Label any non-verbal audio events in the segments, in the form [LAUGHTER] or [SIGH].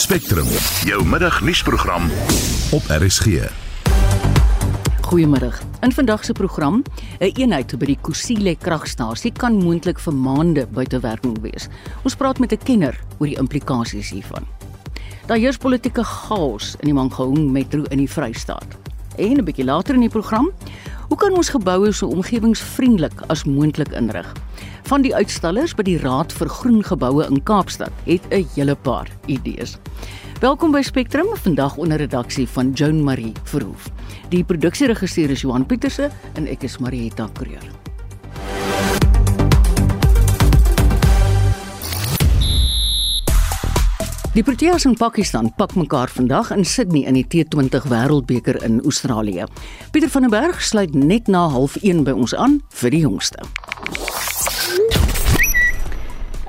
Spectrum, jou middagnuusprogram op RSG. Goeiemôre. In vandag se program, 'n een eenheid by die Kusile kragstasie kan moontlik vir maande buite werking wees. Ons praat met 'n kenner oor die implikasies hiervan. Daar heers politieke chaos in die Mangaung metro in die Vrystaat. En 'n bietjie later in die program, hoe kan ons geboue so omgewingsvriendelik as moontlik inrig? Van die uitstallers by die Raad vir Groen Geboue in Kaapstad het 'n hele paar idees. Welkom by Spectrum, vandag onder redaksie van Joan Marie Verhoef. Die produksieregisseur is Johan Pieterse en ek is Marieta Kreur. Die Proteas in Pakistan pak mekaar vandag in Sydney in die T20 Wêreldbeker in Australië. Pieter van der Berg sluit net na 0.30 by ons aan vir die jongste.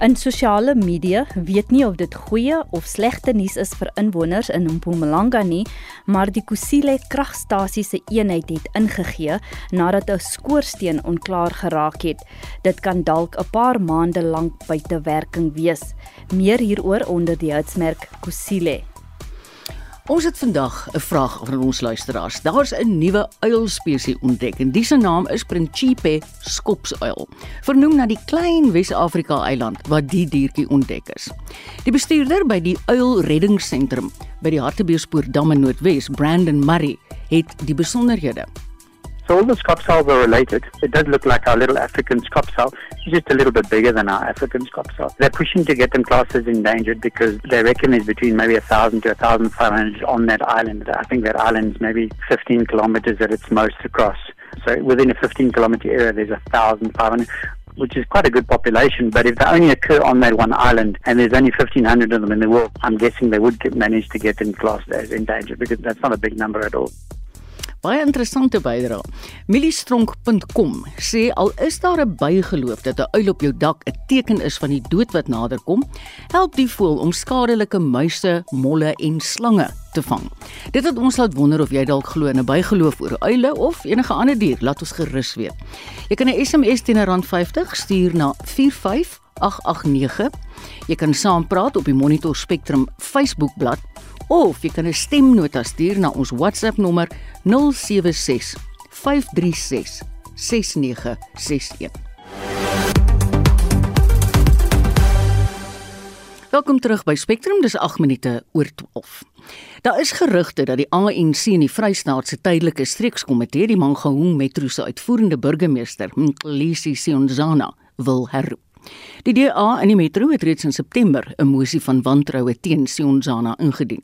In sosiale media weet nie of dit goeie of slegte nuus is vir inwoners in Mpumalanga nie, maar die Kusile kragstasie se eenheid het ingegee nadat 'n skoorsteen onklaar geraak het. Dit kan dalk 'n paar maande lank buite werking wees. Meer hieroor onder die hitsmerk Kusile. Ons het vandag 'n vraag van ons luisteraars. Daar's 'n nuwe uilspesies ontdek en die se naam is Principe skopsuil, vernoem na die klein Wes-Afrika eiland waar die diertjie ontdek is. Die bestuurder by die uilreddingsentrum by die Hartbeespoort Dam in Noordwes, Brandon Murray, het die besonderhede So all the scopsols are related. It does look like our little African scopsol. It's just a little bit bigger than our African scopsol. They're pushing to get them classed as endangered because they reckon there's between maybe a thousand to a thousand five hundred on that island. I think that island's maybe 15 kilometers at its most across. So within a 15 kilometer area, there's a thousand five hundred which is quite a good population. But if they only occur on that one island and there's only 1,500 of them in the world, I'm guessing they would manage to get them classed as endangered because that's not a big number at all. Baie interessante bydrae. Milistronk.com sê al is daar 'n bygeloof dat 'n uil op jou dak 'n teken is van die dood wat naderkom, help die voël om skadelike muise, molle en slange te vang. Dit het ons laat wonder of jy dalk glo in 'n bygeloof oor uile of enige ander dier. Laat ons gerus weet. Jy kan 'n SMS teen R50 stuur na 45889. Jy kan saampraat op die Monitor Spectrum Facebook bladsy of jy kan 'n stemnota stuur na ons WhatsApp nommer 076 536 6961. Welkom terug by Spectrum, dis 8 minute oor 12. Daar is gerugte dat die ANC in die Vrystaat se tydelike streekskomitee die Mangaung Metro se uitvoerende burgemeester, Mkhlisi Sionzana, wil herroep. Die DA in die metro het reeds in September 'n mosie van wantroue teen Sionzana ingedien.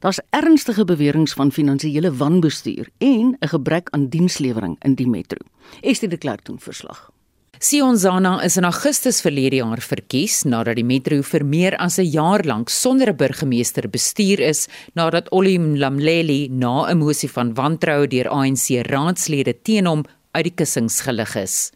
Daar's ernstige beweringe van finansiële wanbestuur en 'n gebrek aan dienslewering in die metro. Estie de Klerk doen verslag. Sionzana is in Augustus verlede jaar verkies nadat die metro vir meer as 'n jaar lank sonder 'n burgemeester bestuur is nadat Ollie Mlamleli na 'n mosie van wantroue deur ANC raadslede teen hom uit die kussings gelig is.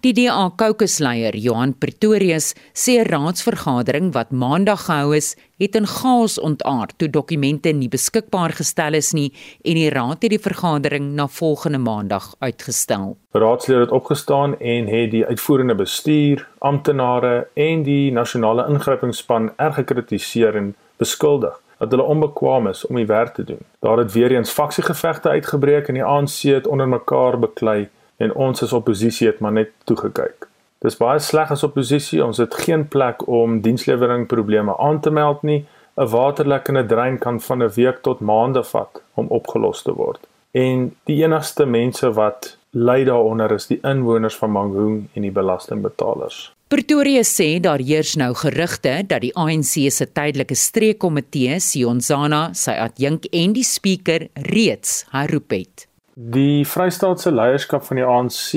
Die DA kokesleier Johan Pretorius sê 'n raadsvergadering wat maandag gehou is, het in chaos ontaard toe dokumente nie beskikbaar gestel is nie en die raad het die vergadering na volgende maandag uitgestel. Raadslede het opgestaan en het die uitvoerende bestuur, amptenare en die nasionale ingrypingsspan erg gekritiseer en beskuldig dat hulle onbekwaam is om die werk te doen. Daar het weer eens faksiegevegte uitgebreek en die ANC het onder mekaar beklei en ons as oppositie het maar net toegekyk. Dis baie sleg as oppositie, ons het geen plek om dienslewering probleme aan te meld nie. 'n Waterlek in 'n drein kan van 'n week tot maande vat om opgelos te word. En die enigste mense wat ly daaronder is die inwoners van Mangaung en die belastingbetalers. Pretoria sê daar heers nou gerugte dat die ANC se tydelike streekkomitee Sionzana, sy adjunk en die spreker reeds herroep het. Die Vrystaatse leierskap van die ANC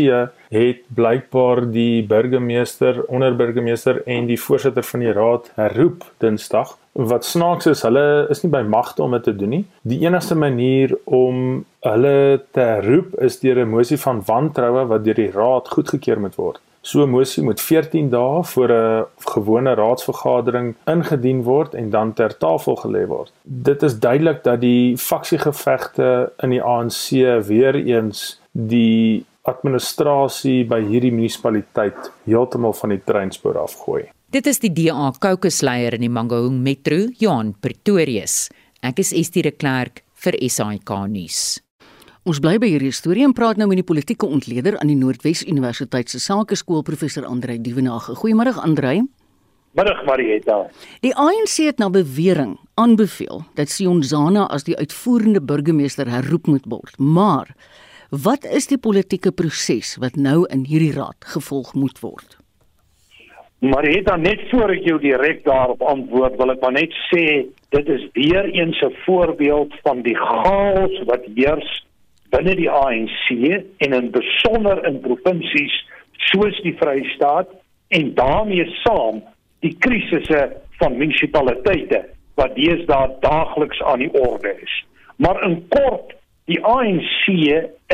het blykbaar die burgemeester, onderburgemeester en die voorsitter van die raad herroep Dinsdag. Wat snaaks is, hulle is nie by magte om dit te doen nie. Die enigste manier om hulle te herroep is deur 'n mosie van wantroue wat deur die raad goedgekeur moet word. So 'n mosie moet 14 dae voor 'n gewone raadsvergadering ingedien word en dan ter tafel gelê word. Dit is duidelik dat die faksiegevegte in die ANC weer eens die administrasie by hierdie munisipaliteit heeltemal van die treinspoor afgooi. Dit is die DA kokesleier in die Mangaung Metro, Johan Pretorius. Ek is Estie de Klerk vir SAK nuus. Ons bly by hierdie storie en praat nou met die politieke ontleder aan die Noordwes Universiteit se Sakeskool professor Andrei Dievenage. Goeiemôre Andrei. Middag Marieta. Die ANC het na bewering aanbeveel dat Sion Zana as die uitvoerende burgemeester herroep moet word. Maar wat is die politieke proses wat nou in hierdie raad gevolg moet word? Marieta, net voor ek jou direk daarop antwoord, wil ek maar net sê dit is weer eens 'n voorbeeld van die chaos wat heers binne die ANC en in besonder in provinsies soos die Vrystaat en daarmee saam die krisisse van munisipaliteite wat deesdae daagliks aan die orde is. Maar in kort, die ANC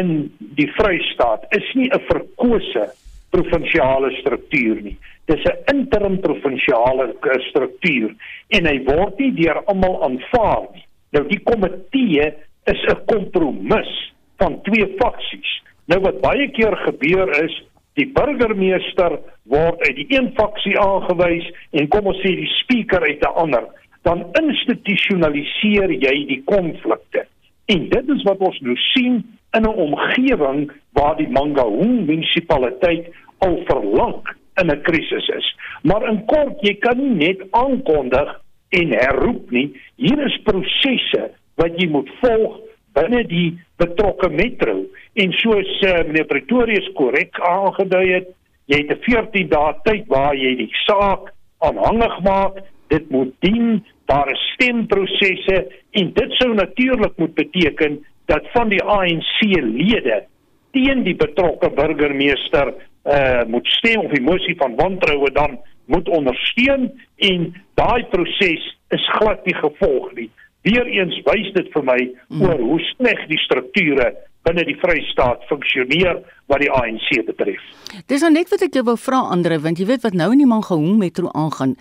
in die Vrystaat is nie 'n verkose provinsiale struktuur nie. Dis 'n interim provinsiale struktuur en hy word nie deur almal aanvaar nie. Nou die komitee is 'n kompromis van twee faksies. Nou wat baie keer gebeur is, die burgemeester word uit die een faksie aangewys en kom ons sê die spreker uit 'n ander, dan institusionaliseer jy die konflikte. En dit is wat ons nou sien in 'n omgewing waar die Mangaung munisipaliteit al verlang in 'n krisis is. Maar in kort, jy kan nie net aankondig en herroep nie. Hier is prosesse wat jy moet volg binne die betrokke metro en soos uh, meneer Pretorius korrek aangedui het, jy het 'n 14 dae tyd waar jy die saak aanhangig maak. Dit moet dien daar is stemprosesse en dit sou natuurlik moet beteken dat van die ANC lede teen die betrokke burgemeester uh moet stem of die mosie van wantroue dan moet ondersteun en daai proses is glad nie gevolg nie. Weereens wys dit vir my mm. oor hoe sleg die strukture binne die Vrystaat funksioneer wat die ANC betref. Dis nou net wat ek jou wou vra Andre, want jy weet wat nou in die Mangaung metro aangaan,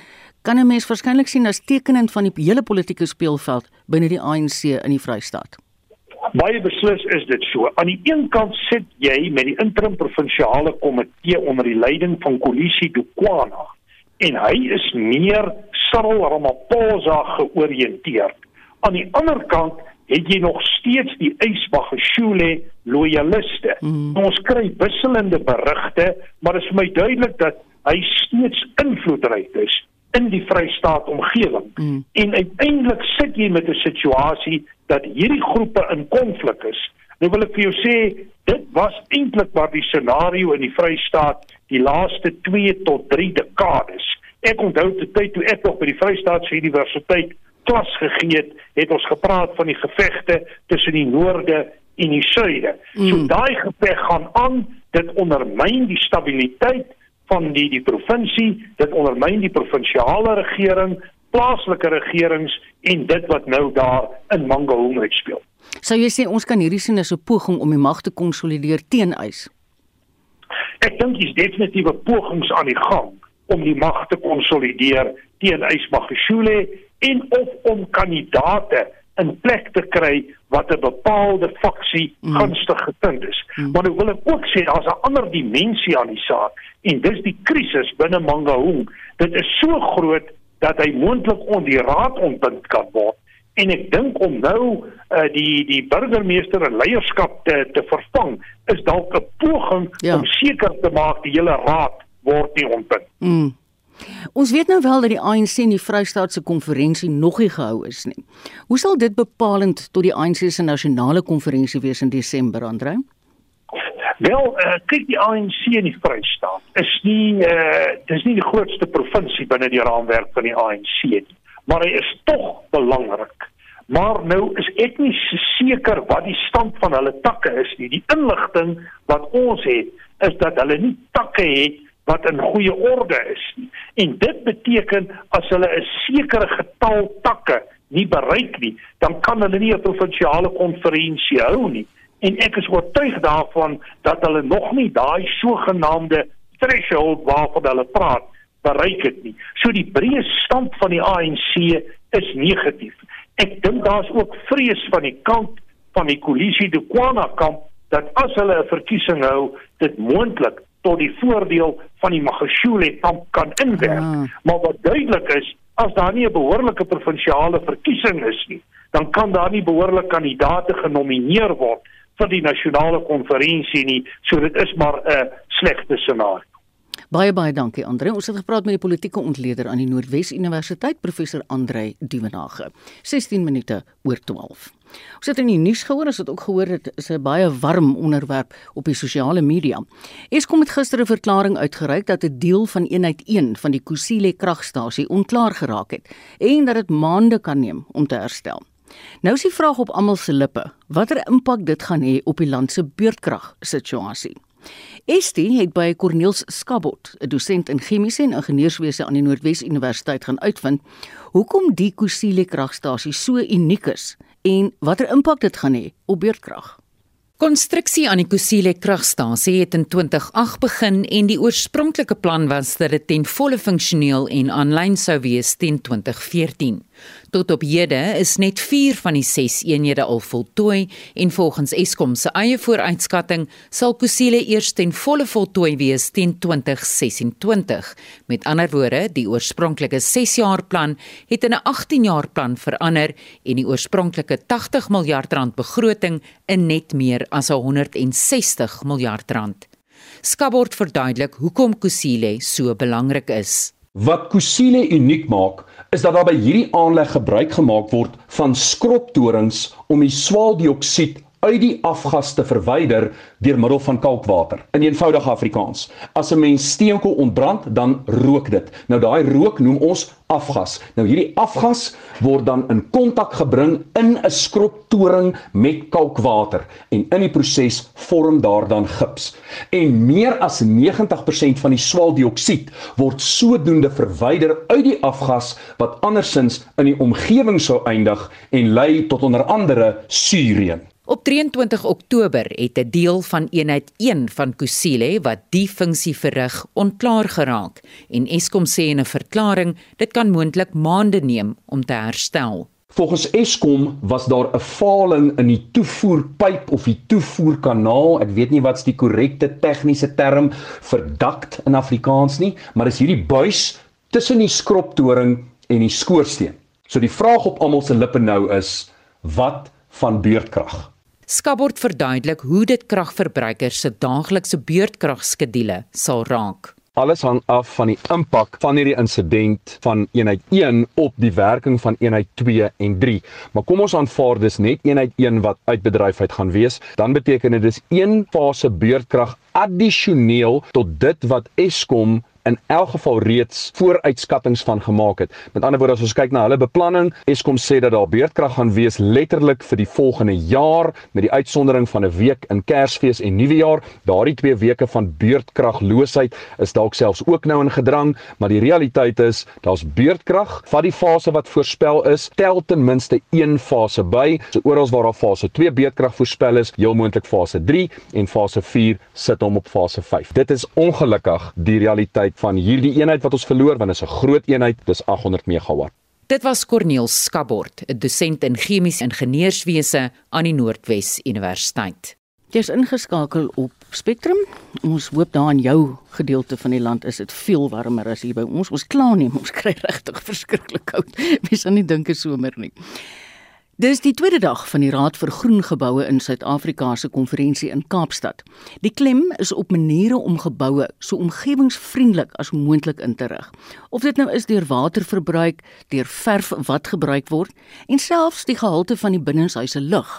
kan 'n mens waarskynlik sien as tekenend van die hele politieke speelveld binne die ANC in die Vrystaat. Baie beslis is dit so. Aan die een kant sit jy met die interim provinsiale komitee onder die leiding van Kolisi Dukwana en hy is meer Cyril Ramaphosa georiënteerd. Aan die ander kant het jy nog steeds die Ysbagashule loyaliste. Mm. Ons kry wisselende berigte, maar dit is vir my duidelik dat hy steeds invloedryk is in die Vrystaat omgewing. Mm. En uiteindelik sit jy met 'n situasie dat hierdie groepe in konflik is. Nou wil ek vir jou sê, dit was eintlik maar die scenario in die Vrystaat die laaste 2 tot 3 dekades. Ek onthou die tyd toe ek nog by die Vrystaatse Universiteit klas gegee het, het ons gepraat van die gevegte tussen die noorde en die suide. Mm. So daai geveg gaan aan, dit ondermyn die stabiliteit van die die provinsie, dit ondermyn die provinsiale regering, plaaslike regerings en dit wat nou daar in Mangaung uitspeel. Sou jy sê ons kan hierdie sien as 'n poging om die mag te konsolideer teen eis? Ek dink dis definitiewe pogings aan die gang om die mag te konsolideer teen Ysmagashule en of om kandidate in plek te kry wat 'n bepaalde faksie mm. gunstig getint is. Mm. Maar nou wil ek ook sê daar's 'n ander dimensie aan die saak en dis die krisis binne Mangaung. Dit is so groot dat hy moontlik on die raad ontbind kan word en ek dink om nou uh, die die burgemeester en leierskap te te vervang is dalk 'n poging ja. om seker te maak die hele raad word nie ontbind. Mm. Ons weet nou wel dat die ANC in die Vrystaatse konferensie nog nie gehou is nie. Hoe sal dit bepalend tot die ANC se nasionale konferensie wees in Desember, Andre? Wel, uh, kyk die ANC in die Vrystaat is nie uh dis nie die grootste provinsie binne die raamwerk van die ANC nie, maar hy is tog belangrik. Maar nou is ek nie seker wat die stand van hulle takke is nie. Die inligting wat ons het is dat hulle nie takke het wat in goeie orde is nie. En dit beteken as hulle 'n sekere getal takke nie bereik nie, dan kan hulle nie 'n provinsiale konferensie hou nie. En ek is oortuig daarvan dat hulle nog nie daai sogenaamde threshold waarvan hulle praat bereik het nie. So die breë stand van die ANC is negatief. Ek dink daar's ook vrees van die kant van die koalisie de Kwana kamp dat as hulle 'n verkiesing hou, dit moontlik tot die voordeel van die Magashule kamp kan inwerk. Ah. Maar wat duidelik is, as daar nie 'n behoorlike provinsiale verkiesing is nie, dan kan daar nie behoorlike kandidaate genomineer word vir die nasionale konferensie nie. So dit is maar 'n slegte scenario. Baie baie dankie Andre. Ons het gepraat met die politieke ontleder aan die Noordwes Universiteit, professor Andre Duvenage. 16 minute oor 12. Ons het in die nuus gehoor, ons het ook gehoor dit is 'n baie warm onderwerp op die sosiale media. Eskom het gister 'n verklaring uitgereik dat 'n deel van eenheid 1 van die Kusile kragstasie onklaar geraak het en dat dit maande kan neem om te herstel. Nou is die vraag op almal se lippe, watter impak dit gaan hê op die land se beurtkrag situasie. Estie het by Corneels Skabot, 'n dosent in chemiese en ingenieurswese aan die Noordwes Universiteit gaan uitvind hoekom die Kusile kragstasie so uniek is en watter impak dit gaan hê op beurtkrag. Konstruksie aan die Kusile kragstasie het in 2008 begin en die oorspronklike plan was dat dit ten volle funksioneel en aanlyn sou wees teen 2014. Tot op hede is net 4 van die 6 eenhede al voltooi en volgens Eskom se eie vooruitskatting sal Kusile eers ten volle voltooi wees teen 2026. Met ander woorde, die oorspronklike 6-jaar plan het in 'n 18-jaar plan verander en die oorspronklike 80 miljard rand begroting in net meer as 160 miljard rand. Skabord verduidelik hoekom Kusile so belangrik is. Wat Kusile uniek maak, is dat daar by hierdie aanleg gebruik gemaak word van skroptorings om die swaweldioksied uit die afgas te verwyder deur middel van kalkwater. In eenvoudige Afrikaans, as 'n mens steenkool ontbrand, dan rook dit. Nou daai rook noem ons afgas. Nou hierdie afgas word dan in kontak gebring in 'n skroptoring met kalkwater en in die proses vorm daar dan gips. En meer as 90% van die swaweldioksied word sodoende verwyder uit die afgas wat andersins in die omgewing sou eindig en lei tot onder andere suurreën. Op 23 Oktober het 'n deel van eenheid 1 van Kusile wat die funksie verrig onklaar geraak en Eskom sê in 'n verklaring dit kan moontlik maande neem om te herstel. Volgens Eskom was daar 'n faling in die toevoerpyp of die toevoerkanaal. Ek weet nie wat's die korrekte tegniese term vir duct in Afrikaans nie, maar dis hierdie buis tussen die skroptoring en die skoorsteen. So die vraag op almal se lippe nou is: wat van beurtkrag? Skabord verduidelik hoe dit kragverbruikers se daaglikse beurtkragskedule sal raak. Alles hang af van die impak van hierdie insident van eenheid 1 op die werking van eenheid 2 en 3. Maar kom ons aanvaar dis net eenheid 1 wat uit bedryfheid gaan wees, dan beteken dit dis een fase beurtkrag addisioneel tot dit wat Eskom in elk geval reeds vooruitskattinge van gemaak het. Met ander woorde as ons kyk na hulle beplanning, Eskom sê dat daar beurtkrag gaan wees letterlik vir die volgende jaar met die uitsondering van 'n week in Kersfees en Nuwejaar. Daardie 2 weke van beurtkragloosheid is dalk selfs ook nou in gedrang, maar die realiteit is daar's beurtkrag. Vat die fase wat voorspel is, tel ten minste een fase by. So oral waar daar fase 2 beurtkrag voorspel is, heel moontlik fase 3 en fase 4 sit hom op fase 5. Dit is ongelukkig die realiteit eenheid van hierdie eenheid wat ons verloor want dit is 'n groot eenheid, dis 800 megawatt. Dit was Corneel Skabord, 'n dosent in chemiese ingenieurswese aan die Noordwes Universiteit. Jy's ingeskakel op Spectrum. Ons hoop daar in jou gedeelte van die land is dit veel warmer as hier by ons. Ons kla nie, ons kry regtig [LAUGHS] verskriklik koud. Mens kan nie dink is somer nie. Dis die tweede dag van die Raad vir Groen Geboue in Suid-Afrika se konferensie in Kaapstad. Die klem is op maniere om geboue so omgewingsvriendelik as moontlik in te rig. Of dit nou is deur waterverbruik, deur verf wat gebruik word en selfs die gehalte van die binnenshuise lug.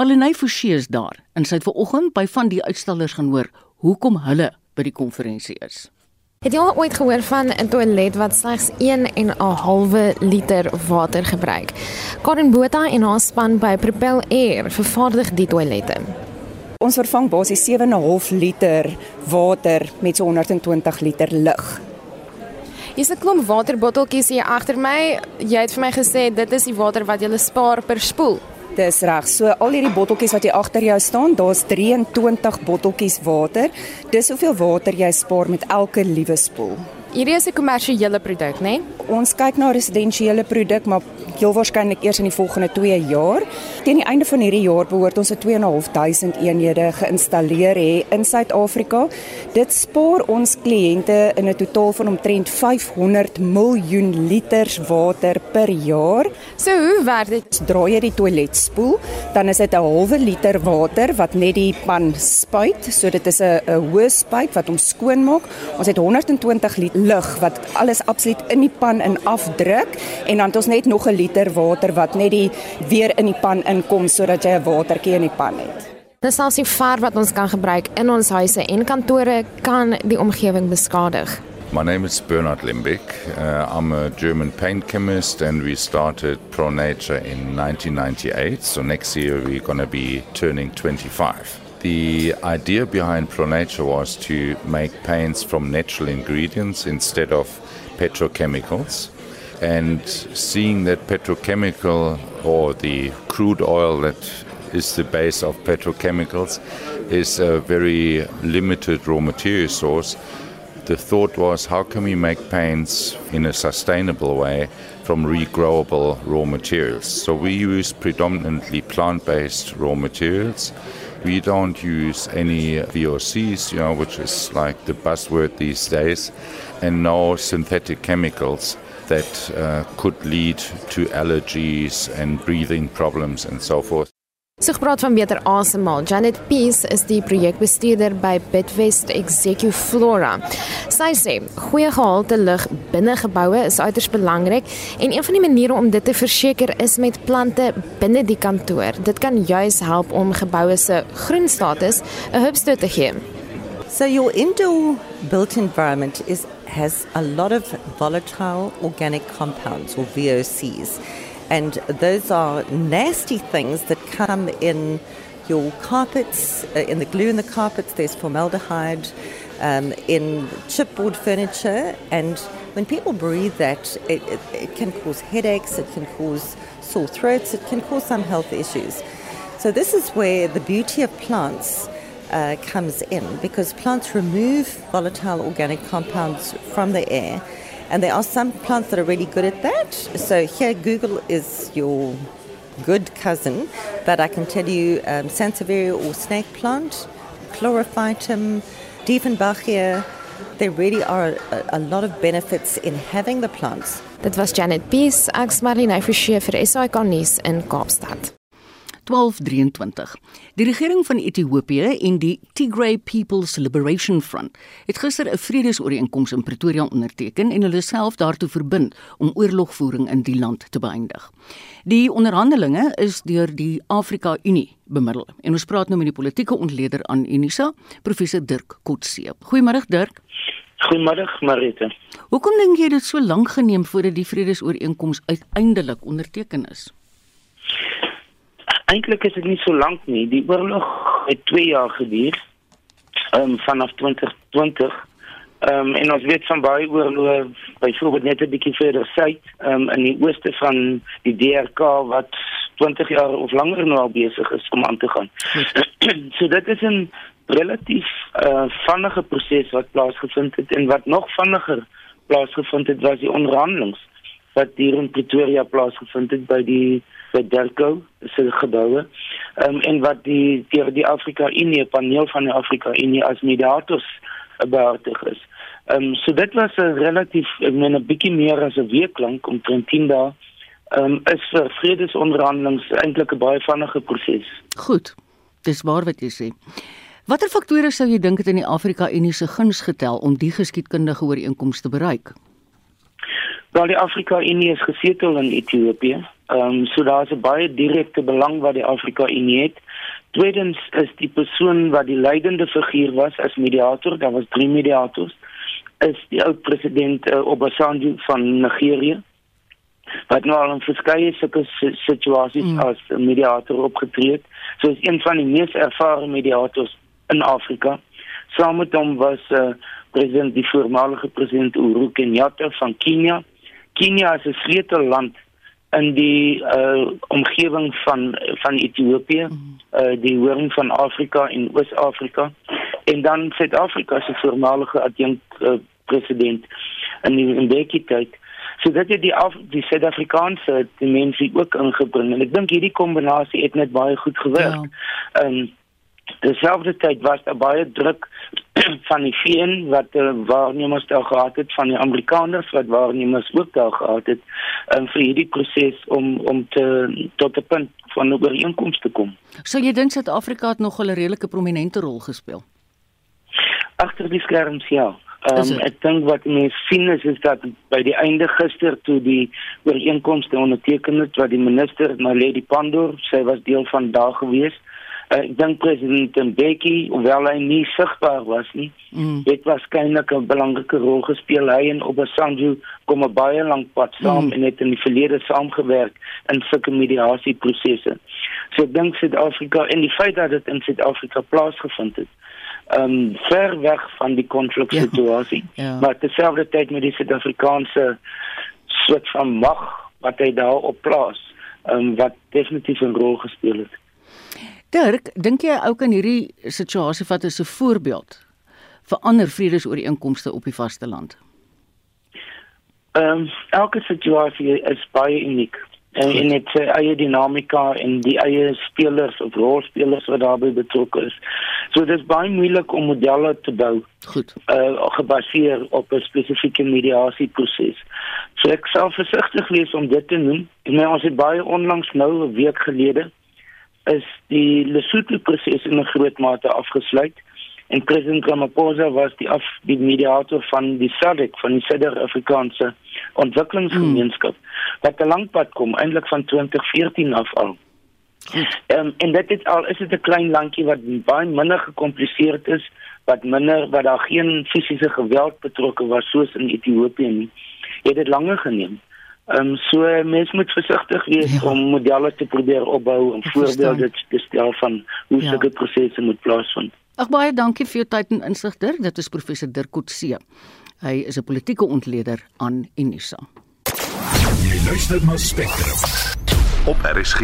Walenay Forsie is daar en sy het vanoggend by van die uitstallers gaan hoor hoekom hulle by die konferensie is. Het jy al ooit gehoor van 'n toilet wat slegs 1 en 'n halwe liter water gebruik? Karen Botha en haar span by Propel Air vervaardig die toilette. Ons vervang basies 7.5 liter water met so 120 liter lug. Hier's 'n klomp waterbotteltjies hier agter my. Jy het vir my gesê dit is die water wat jy spaar per spoel. Dis reg. So al hierdie botteltjies wat hier agter jou staan, daar's 23 botteltjies water. Dis hoeveel water jy spaar met elke liewe spoel. Hierdie is 'n kommersiële produk, né? Nee? Ons kyk na residensiële produk, maar heel waarskynlik eers in die volgende 2 jaar. Teen die einde van hierdie jaar behoort ons 'n 2.500 eenhede geïnstalleer hê in Suid-Afrika. Dit spaar ons kliënte in 'n totaal van omtrent 500 miljoen liters water per jaar. So hoe werk dit? Draai jy die toilet spoel, dan is dit 'n halwe liter water wat net die pan spuit, so dit is 'n 'n hoë spuit wat hom skoon maak. Ons het 120 liter lug wat alles absoluut in die pan in afdruk en dan het ons net nog 'n liter water wat net die weer in die pan inkom sodat jy 'n watertjie in die pan het. Dis selfs nie ver wat ons kan gebruik in ons huise en kantore kan die omgewing beskadig. My name is Bernard Limbeck. Uh, I'm a German paint chemist, and we started ProNature in 1998. So next year we're going to be turning 25. The idea behind ProNature was to make paints from natural ingredients instead of petrochemicals. And seeing that petrochemical or the crude oil that is the base of petrochemicals is a very limited raw material source the thought was how can we make paints in a sustainable way from regrowable raw materials? So we use predominantly plant based raw materials. We don't use any VOCs, you know, which is like the buzzword these days, and no synthetic chemicals that uh, could lead to allergies and breathing problems and so forth. So gepraat van beter asemhaal. Janet Peace is die projekbestuurder by Bitwest Execu Flora. Sy sê goeie gehalte lug binne geboue is uiters belangrik en een van die maniere om dit te verseker is met plante binne die kantoor. Dit kan juis help om geboue se groen status 'n hupstoot te gee. So your indoor built environment is has a lot of volatile organic compounds or VOCs. And those are nasty things that come in your carpets, uh, in the glue in the carpets, there's formaldehyde, um, in chipboard furniture. And when people breathe that, it, it, it can cause headaches, it can cause sore throats, it can cause some health issues. So, this is where the beauty of plants uh, comes in because plants remove volatile organic compounds from the air and there are some plants that are really good at that. So here, Google is your good cousin, but I can tell you um, Sansevieria or snake plant, chlorophytum, Diefenbachia, there really are a, a lot of benefits in having the plants. Dit was Janet Peace, ek's Marlene Forsie vir SAK nuus in Kaapstad. 1223. Die regering van Ethiopië en die Tigray People's Liberation Front het gister 'n vredesooreenkoms in Pretoria onderteken en hulle self daartoe verbind om oorlogvoering in die land te beëindig. Die onderhandelinge is deur die Afrika Unie bemiddel. En ons praat nou met die politieke ontleder aan Unisa, professor Dirk Kotse. Goeiemôre Dirk. Goeiemôre Marite. Hoekom dink jy dit so lank geneem voordat die vredesooreenkoms uiteindelik onderteken is? Eintlik is dit nie so lank nie. Die oorlog het 2 jaar geduur. Ehm um, vanaf 2020. Ehm um, en ons weet van baie oorloë byvoorbeeld net 'n bietjie verder suid, ehm um, in die ooste van die DRK wat 20 jaar of langer nou al besig is om aan te gaan. [CLEARS THROAT] so dit is 'n relatief uh vinnige proses wat plaasgevind het en wat nog vinniger plaasgevind het was die onderhandelings wat hier in Pretoria plaasgevind het by die by Delco se geboue. Ehm um, en wat die deur die Afrika Unie paneel van die Afrika Unie as mediators behartig is. Ehm um, so dit was 'n relatief ek meen 'n bietjie meer as 'n week lank om 10 dae ehm um, is vir vredesonderhandelinge eintlik 'n baie vinnige proses. Goed. Dis waar wat jy sê. Watter faktore sou jy dink het in die Afrika Unie se guns getel om die geskiedkundige ooreenkoms te bereik? Wel die Afrika Unie is gesetel in Ethiopië. Ehm um, so daar's 'n baie direkte belang wat die Afrika Unie het. Tweedens is die persoon wat die leidende figuur was as mediator, daar was drie mediators, is die ou president uh, Obasanjo van Nigerië. Wat nou al in verskeie sulke situasies mm. as mediator opgetree het. So is een van die mees ervare mediators in Afrika. Saam met hom was uh, president die voormalige president Uhuru Kenyatta van Kenia. Kenia is 'n sleutelland in die uh omgewing van van Ethiopië, uh die hoorn van Afrika en Oos-Afrika en dan Suid-Afrika se voormalige adjunkt uh, president. in die Mbeki tyd. So dit het die af, die Suid-Afrikaanse dimensie ook ingebring en ek dink hierdie kombinasie het net baie goed gewerk. Ja. Ehm um, terselfdertyd was daar baie druk [CLEARS THROAT] van die VN wat uh, waarnemers daar gehad het van die Amerikaners wat waarnemers ook daar gehad het um, vir hierdie proses om om te tot 'n punt van ooreenkoms te kom. So jy dink Suid-Afrika het nog 'n redelike prominente rol gespeel? Agter die skerms ja. Um, ek dink wat mense sien is, is dat by die einde gister toe die ooreenkomste onderteken het wat die minister Naledi Pandor, sy was deel van daag geweest ek dink president Mbeki, hoewel hy nie sigbaar was nie, mm. het waarskynlik 'n belangrike rol gespeel. Hy en Obasanjo kom 'n baie lank pad saam mm. en het in die verlede saamgewerk in sulke mediasieprosesse. So ek dink Suid-Afrika en die feit dat dit in Suid-Afrika plaasgevind het, um, ver weg van die konfliksituasie, ja. ja. maar terselfdertyd met die Suid-Afrikaanse soort van mag wat hy daar op plaas, um, wat definitief 'n rol gespeel het. Dirk, dink jy ook in hierdie situasie vat as 'n voorbeeld vir ander vredesooreenkomste op die vasteland? Ehm um, elke situasie is baie uniek en in dit uh, eie dinamika en die eie spelers of rolspelers wat daarbey betrokke is. So dit is baie moeilik om modelle te bou. Goed. Uh gebaseer op 'n spesifieke mediasieproses. So ek sal versigtig wees om dit te noem. Ek meen ons het baie onlangs nou 'n week gelede is die Lesotho proses in 'n groot mate afgesluit en president Ramaphosa was die af die mediator van die SADC van die Suid-Afrikaanse Ontwikkelingsgemeenskap hmm. wat 'n lang pad kom eintlik van 2014 af al. Ehm um, en dit is al is dit 'n klein landjie wat baie minder gekompliseerd is, wat minder wat daar geen fisiese geweld betrokke was soos in Ethiopië nie. Het dit langer geneem. Ehm um, so mens moet versigtig wees ja. om modelle te probeer opbou en voorbeelde te stel van hoe ja. sulke prosesse moet plaasvind. Ag baie dankie vir jou tyd en insig Dirk. Dit is professor Dirk Kotse. Hy is 'n politieke ontleder aan Unisa. Jy luister na Spectrum op RSG.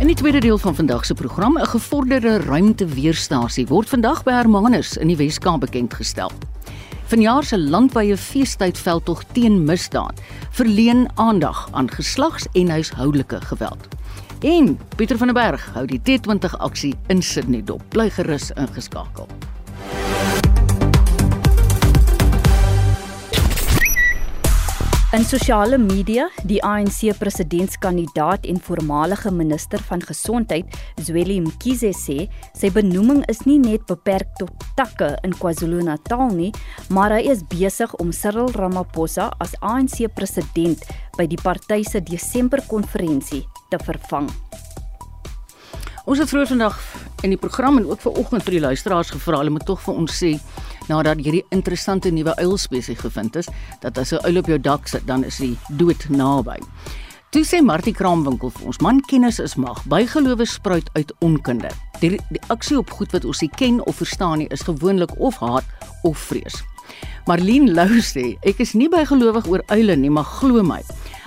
In die tweede deel van vandag se program, 'n gevorderde ruimteweerstasie word vandag by Hermanus in die Wes-Kaap bekend gestel. Vanjaar se landwyse feestyd veldtog teen misdaad verleen aandag aan geslags- en huishoudelike geweld. En Pieter van der Berg hou die T20 aksie in Sydney dop. Bly gerus ingeskakel. In sosiale media, die ANC presidentskandidaat en voormalige minister van gesondheid, Zweli Mkhize sê, sy benoeming is nie net beperk tot takke in KwaZulu-Natal nie, maar hy is besig om Cyril Ramaphosa as ANC president by die party se Desember konferensie te vervang. Ons het vroeër vandag in die program en ook vanoggend vir die luisteraars gevra, hulle moet tog vir ons sê nadat hierdie interessante nuwe uilspesie gevind is, dat as 'n uil op jou dak sit, dan is hy dood naby. Toe sê Martie Kraamwinkel vir ons, man kennis is mag. Bygelowe spruit uit onkunde. Die, die aksie op goed wat ons nie ken of verstaan nie, is gewoonlik of haat of vrees. Marlene Lou sê, ek is nie bygelowig oor uile nie, maar glo my,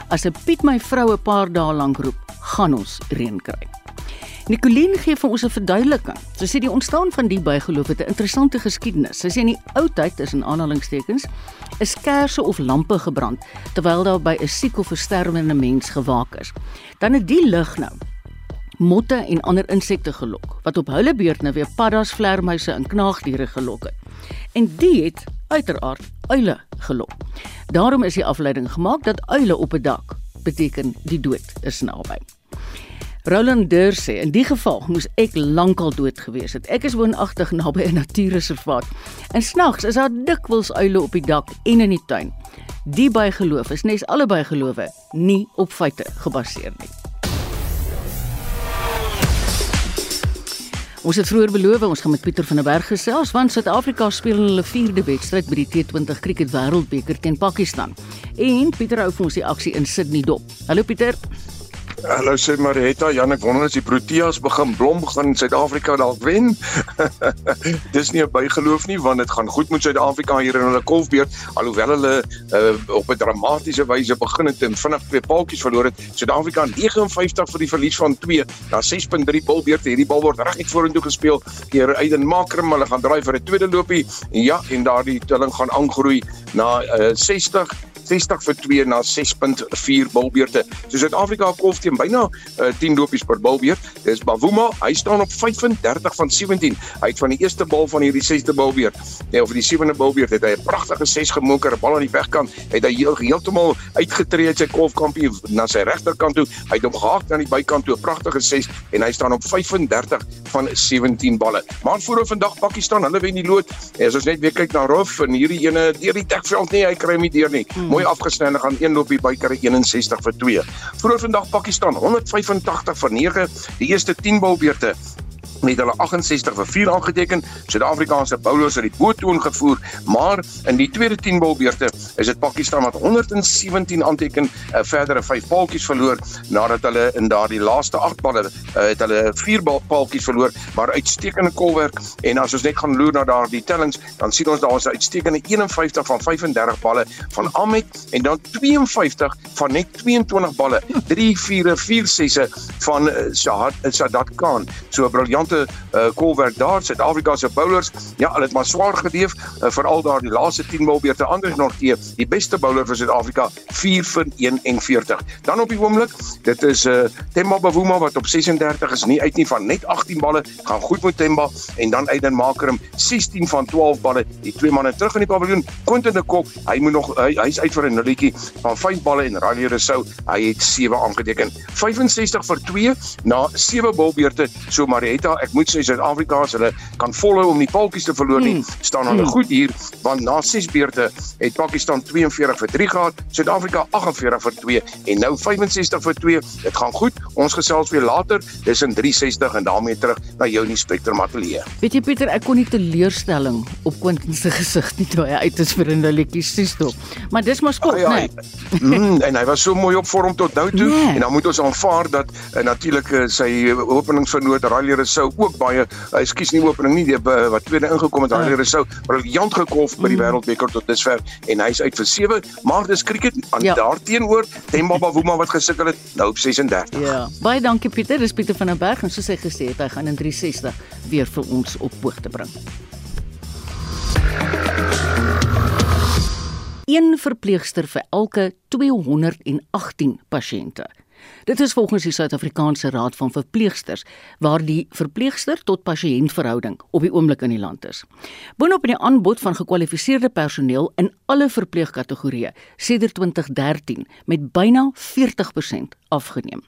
as 'n Piet my vrou 'n paar dae lank roep, gaan ons reën kry. Nicoline gee vir ons 'n verduideliking. Sy sê die ontstaan van die bygeloof het 'n interessante geskiedenis. Sy sê in die ou tyd, tussen aanhalingstekens, is kersse of lampe gebrand terwyl daar by 'n siek of sterwende mens gewaak is. Dan het die lig nou motte en ander insekte gelok wat op hulle beurt nou weer paddas, vlermuise en knaagdiere gelok het. En die het uiteraard uile gelok. Daarom is die afleiding gemaak dat uile op 'n dak beteken die dood is naby. Roland Dur sê in die geval moes ek lankal dood gewees het. Ek is woonagtig naby 'n natuurreservaat. En snags is daar dikwels uile op die dak en in die tuin. Die bygeloof is nes albei gelowe nie op feite gebaseer nie. Ons het vroeër beloof ons gaan met Pieter van der Berg gesels want Suid-Afrika speel hulle vierde wedstryd by die T20 Cricket Wêreldbeker teen Pakistan. En Pieter hou vir ons die aksie in Sydney dop. Hallo Pieter. Hallo sê Marita, Jan, ek wonder as die Proteas begin blom gaan Suid-Afrika dalk wen. [LAUGHS] Dis nie 'n bygeloof nie want dit gaan goed met Suid-Afrika hier in hulle kolfbeurt alhoewel hulle uh, op 'n dramatiese wyse begin het en vinnig twee paaltjies verloor het. Suid-Afrika 59 vir die verlies van 2 na 6.3 bilbeurte. Hierdie bal word reg uit vorentoe gespeel deur Aiden Makram. Hulle gaan draai vir 'n tweede lopie. Ja, en daardie telling gaan aangroei na uh, 60 60 vir 2 na 6.4 bilbeurte. So Suid-Afrika kolf teen byna uh, 10 lopies per bilbeurt. Dis Bavuma, hy staan op 35 van 17. Hy het van die eerste bal van hierdie 6de bilbeurt, nee, of die 7de bilbeurt het hy 'n pragtige 6 gemoker, 'n bal aan die wegkant. Het hy heel, heeltemal uitgetree uit sy kolfkampie na sy regterkant toe. Hy het hom gehaak aan die bykant toe, 'n pragtige 6 en hy staan op 35 van 17 balle. Maar voor vandag Pakistan, hulle wen die lood. En as ons net weer kyk na Rof en hierdie ene deur die dekveld nie, hy kry hom nie deur nie. Hmm mooi afgesny en gaan een loopie by kry 61 vir 2. Vroeër vandag Pakistan 185 vir 9, die eerste 10 balbeurte met hulle 68 vir 4 aangeteken. Suid-Afrikaanse bowlers het die boetoon gevoer, maar in die tweede 10 balbeurte is dit Pakistan wat 117 aanteken, 'n uh, verdere 5 paaltjies verloor nadat hulle in daardie laaste 8 balle uh, het hulle 4 paaltjies verloor, maar uitstekende kolwerk en as ons net gaan loer na daardie tellings, dan sien ons daar is 'n uitstekende 51 van 35 balle van Ahmed en dan 52 van net 22 balle, 3 4 4 6 van uh, Sadat Khan. So 'n briljant interessante uh, kolwerk daar. Suid-Afrika se bowlers, ja, hulle het maar swaar gedeef, uh, veral daar die laaste 10 balbeurte ander nog die die beste bowler vir Suid-Afrika 4 vir 41. Dan op die oomblik, dit is uh, Temba Bavuma wat op 36 is, nie uit nie van net 18 balle, gaan goed met Temba en dan Aiden Makerum 16 van 12 balle. Die twee manne terug in die paviljoen. Quentin de Kok, hy moet nog hy, hy's uit vir 'n nulletjie van 5 balle en Riley Rousseau, hy het 7 aangeteken. 65 vir 2 na 7 balbeurte. So Marietta ek moet sê Suid-Afrika as hulle kan volhou om die paltjies te verloor nie, hmm. staan hulle hmm. goed hier want na 6 beurte het Pakistan 42 vir 3 gehad, Suid-Afrika 48 vir 2 en nou 65 vir 2. Dit gaan goed. Ons gesels weer later. Dis in 360 en daarmee terug na jou in die Spectrum ateljee. Weet jy Pieter, ek kon nie teleurstelling op Quentin se gesig nie toe hy uit is vir 'n liedjie stop. Maar dis maar skop, ah, ja, nee. Mm, en hy was so mooi op vorm tot nou toe nee. en dan moet ons aanvaar dat uh, natuurlik uh, sy openingsvernoot Riley Rousseau ook baie ekskuus nie opening nie die, wat tweede ingekom het Riley ja. Rousseau briljant gekolf by die mm. wêreldbeker tot dusver en hy's uit vir 7 maar dis cricket aan ja. daarteenoor Themba Bavuma wat gesukkel het nou op 36 Ja baie dankie Pieter dis Pieter van der Berg en soos hy gesê het hy gaan in 360 weer vir ons op hoogte bring een verpleegster vir elke 218 pasiënte. Dit is volgens die Suid-Afrikaanse Raad van Verpleegsters waar die verpleegster tot pasiënt verhouding op die oomblik in die land is. Boonop in die aanbod van gekwalifiseerde personeel in alle verpleegkategorieë sedert 2013 met byna 40% afgeneem.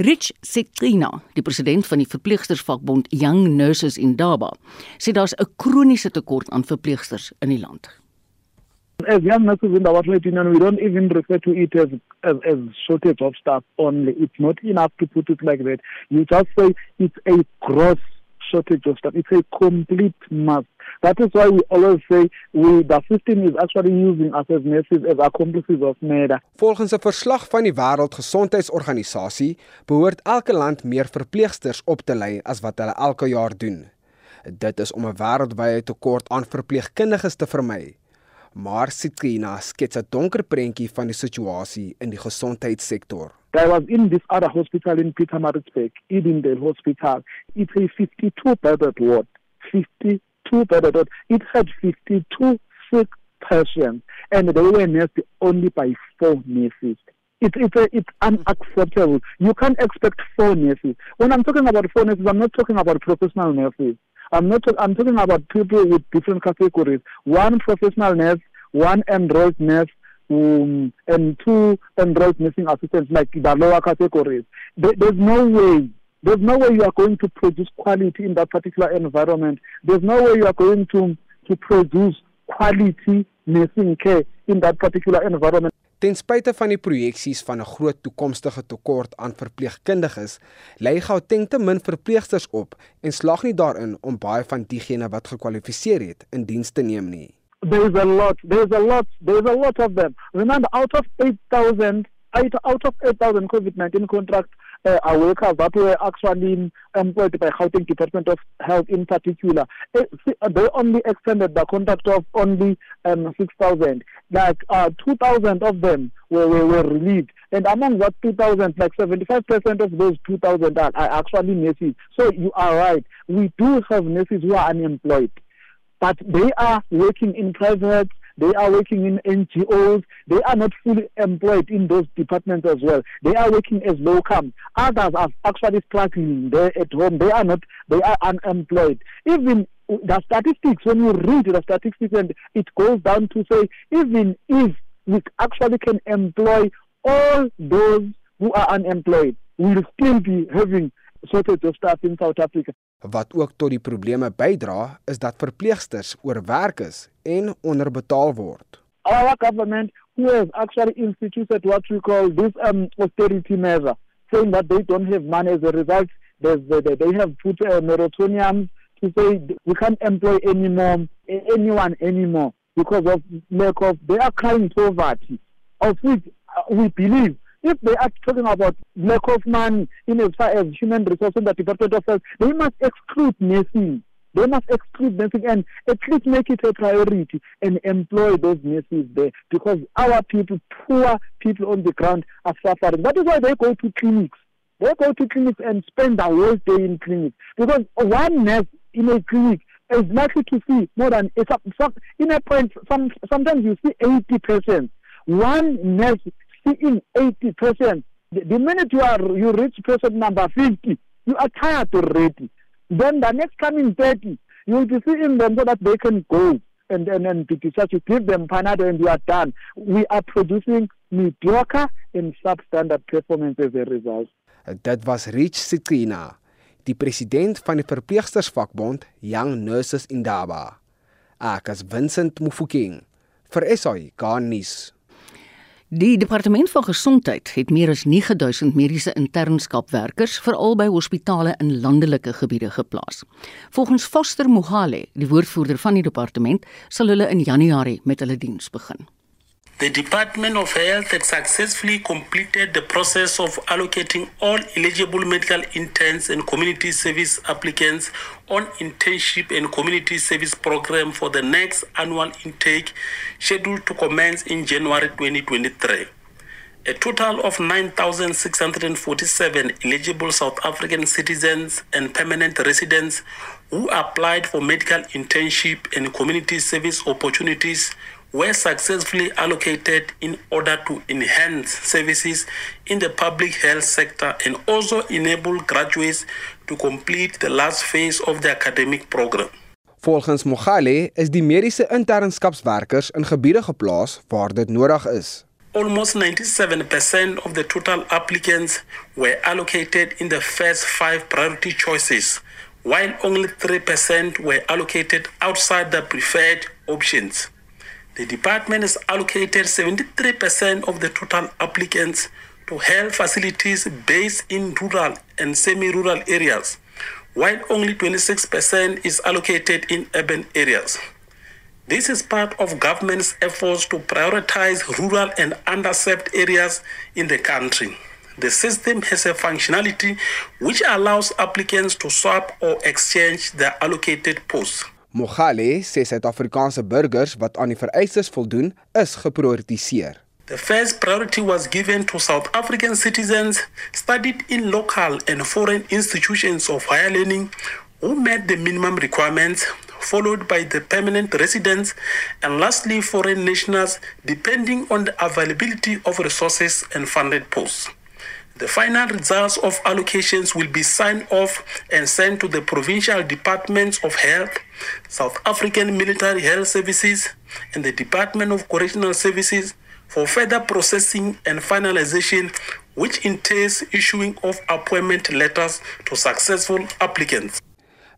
Rich Setrina, die president van die verpleegstersvakbond Young Nurses in Durban, sê daar's 'n kroniese tekort aan verpleegsters in die land. As young nurses in our trade union, we don't even refer to it as, as, as shortage of staff only. It's not enough to put it like that. You just say it's a gross shortage of staff. It's a complete must. That is why we always say we, the system is actually using us as nurses as accomplices of murder. Volgens 'n verslag van die Wêreldgesondheidsorganisasie behoort elke land meer verpleegsters op te lei as wat hulle elke jaar doen. Dit is om 'n wêreldwye tekort aan verpleegkundiges te vermy maar Sitrina skets 'n donker prentjie van die situasie in die gesondheidssektor. I was in this other hospital in Pietermaritzburg, Edendale Hospital. It's a 52 bedded ward. 52 bedded ward. It had 52 sick patients and they were nursed only by four nurses. It's it's a, it's unacceptable. You can't expect four nurses. When I'm talking about four nurses, I'm not talking about professional nurses. I'm not. I'm talking about people with different categories. One professional nurse, one enrolled nurse, um, and two enrolled nursing assistants, like the lower categories. There, there's no way. There's no way you are going to produce quality in that particular environment. There's no way you are going to to produce quality nursing care in that particular environment. Ten spyte van die projeksies van 'n groot toekomstige tekort aan verpleegkundiges, lê Gauteng te min verpleegsters op en slag nie daarin om baie van diegene wat gekwalifiseer het in diens te neem nie. There is a lot, there is a lot, there is a lot of them. Remember out of 8000 out, out of 8,000 COVID-19 contracts, uh, are workers that were actually employed by Gauteng Department of Health in particular. Uh, they only extended the contract of only um, 6,000. Like uh, 2,000 of them were, were, were relieved. And among that 2,000, like 75% of those 2,000 are, are actually nurses. So you are right. We do have nurses who are unemployed. But they are working in private they are working in NGOs, they are not fully employed in those departments as well. They are working as locum. Others are actually struggling there at home. They are not, they are unemployed. Even the statistics, when you read the statistics and it goes down to say, even if we actually can employ all those who are unemployed, we will still be having shortage of staff in South Africa. Wat ook tot die probleme bydra, is dat verpleegsters oorwerk is en onderbetaal word. Our government who has actually instituted what we call this um, austerity measure, saying that they don't have money as a result, they, they have put a moratorium to say we can't employ anymore anyone anymore because of lack of they are crying poverty, of which uh, we believe if they are talking about lack of money in as far as human resources in the Department of Health, they must exclude nursing. They must exclude nursing and at least make it a priority and employ those nurses there because our people, poor people on the ground, are suffering. That is why they go to clinics. They go to clinics and spend the whole day in clinics because one nurse in a clinic is likely to see more than in a point. Some, sometimes you see eighty percent. One nurse seeing 80%. The, the minute you are you reach person number 50, you are tired already. Then the next coming 30, you will be seeing them so that they can go and and, and be discharged. You give them Panado and you are done. We are producing mediocre and substandard performance as a result. Dit was Rich Sitrina, die president van die verpleegstersvakbond Young Nurses Indaba. Ek as Vincent Mufokeng vir SAI Garnis. Die departement van gesondheid het meer as 9000 mediese internskapwerkers veral by hospitale in landelike gebiede geplaas. Volgens Foster Mogale, die woordvoerder van die departement, sal hulle in Januarie met hulle diens begin. The Department of Health had successfully completed the process of allocating all eligible medical interns and community service applicants on internship and community service program for the next annual intake scheduled to commence in January 2023. A total of 9,647 eligible South African citizens and permanent residents who applied for medical internship and community service opportunities were successfully allocated in order to enhance services in the public health sector and also enable graduates to complete the last phase of the academic program. Volgens Mogale is die mediese internskapswerkers in gebiede geplaas waar dit nodig is. Almost 97% of the total applicants were allocated in the first 5 priority choices, while only 3% were allocated outside the preferred options. The department has allocated 73% of the total applicants to health facilities based in rural and semi-rural areas, while only 26% is allocated in urban areas. This is part of government's efforts to prioritize rural and underserved areas in the country. The system has a functionality which allows applicants to swap or exchange their allocated posts. Mogale sê Suid-Afrikaanse burgers wat aan die vereistes voldoen, is geprioritiseer. The first priority was given to South African citizens studied in local and foreign institutions of higher learning who met the minimum requirements, followed by the permanent residents, and lastly, foreign nationals, depending on the availability of resources and funded posts. The final results of allocations will be signed off and sent to the provincial departments of health, South African Military Health Services, and the Department of Correctional Services for further processing and finalization, which entails issuing of appointment letters to successful applicants.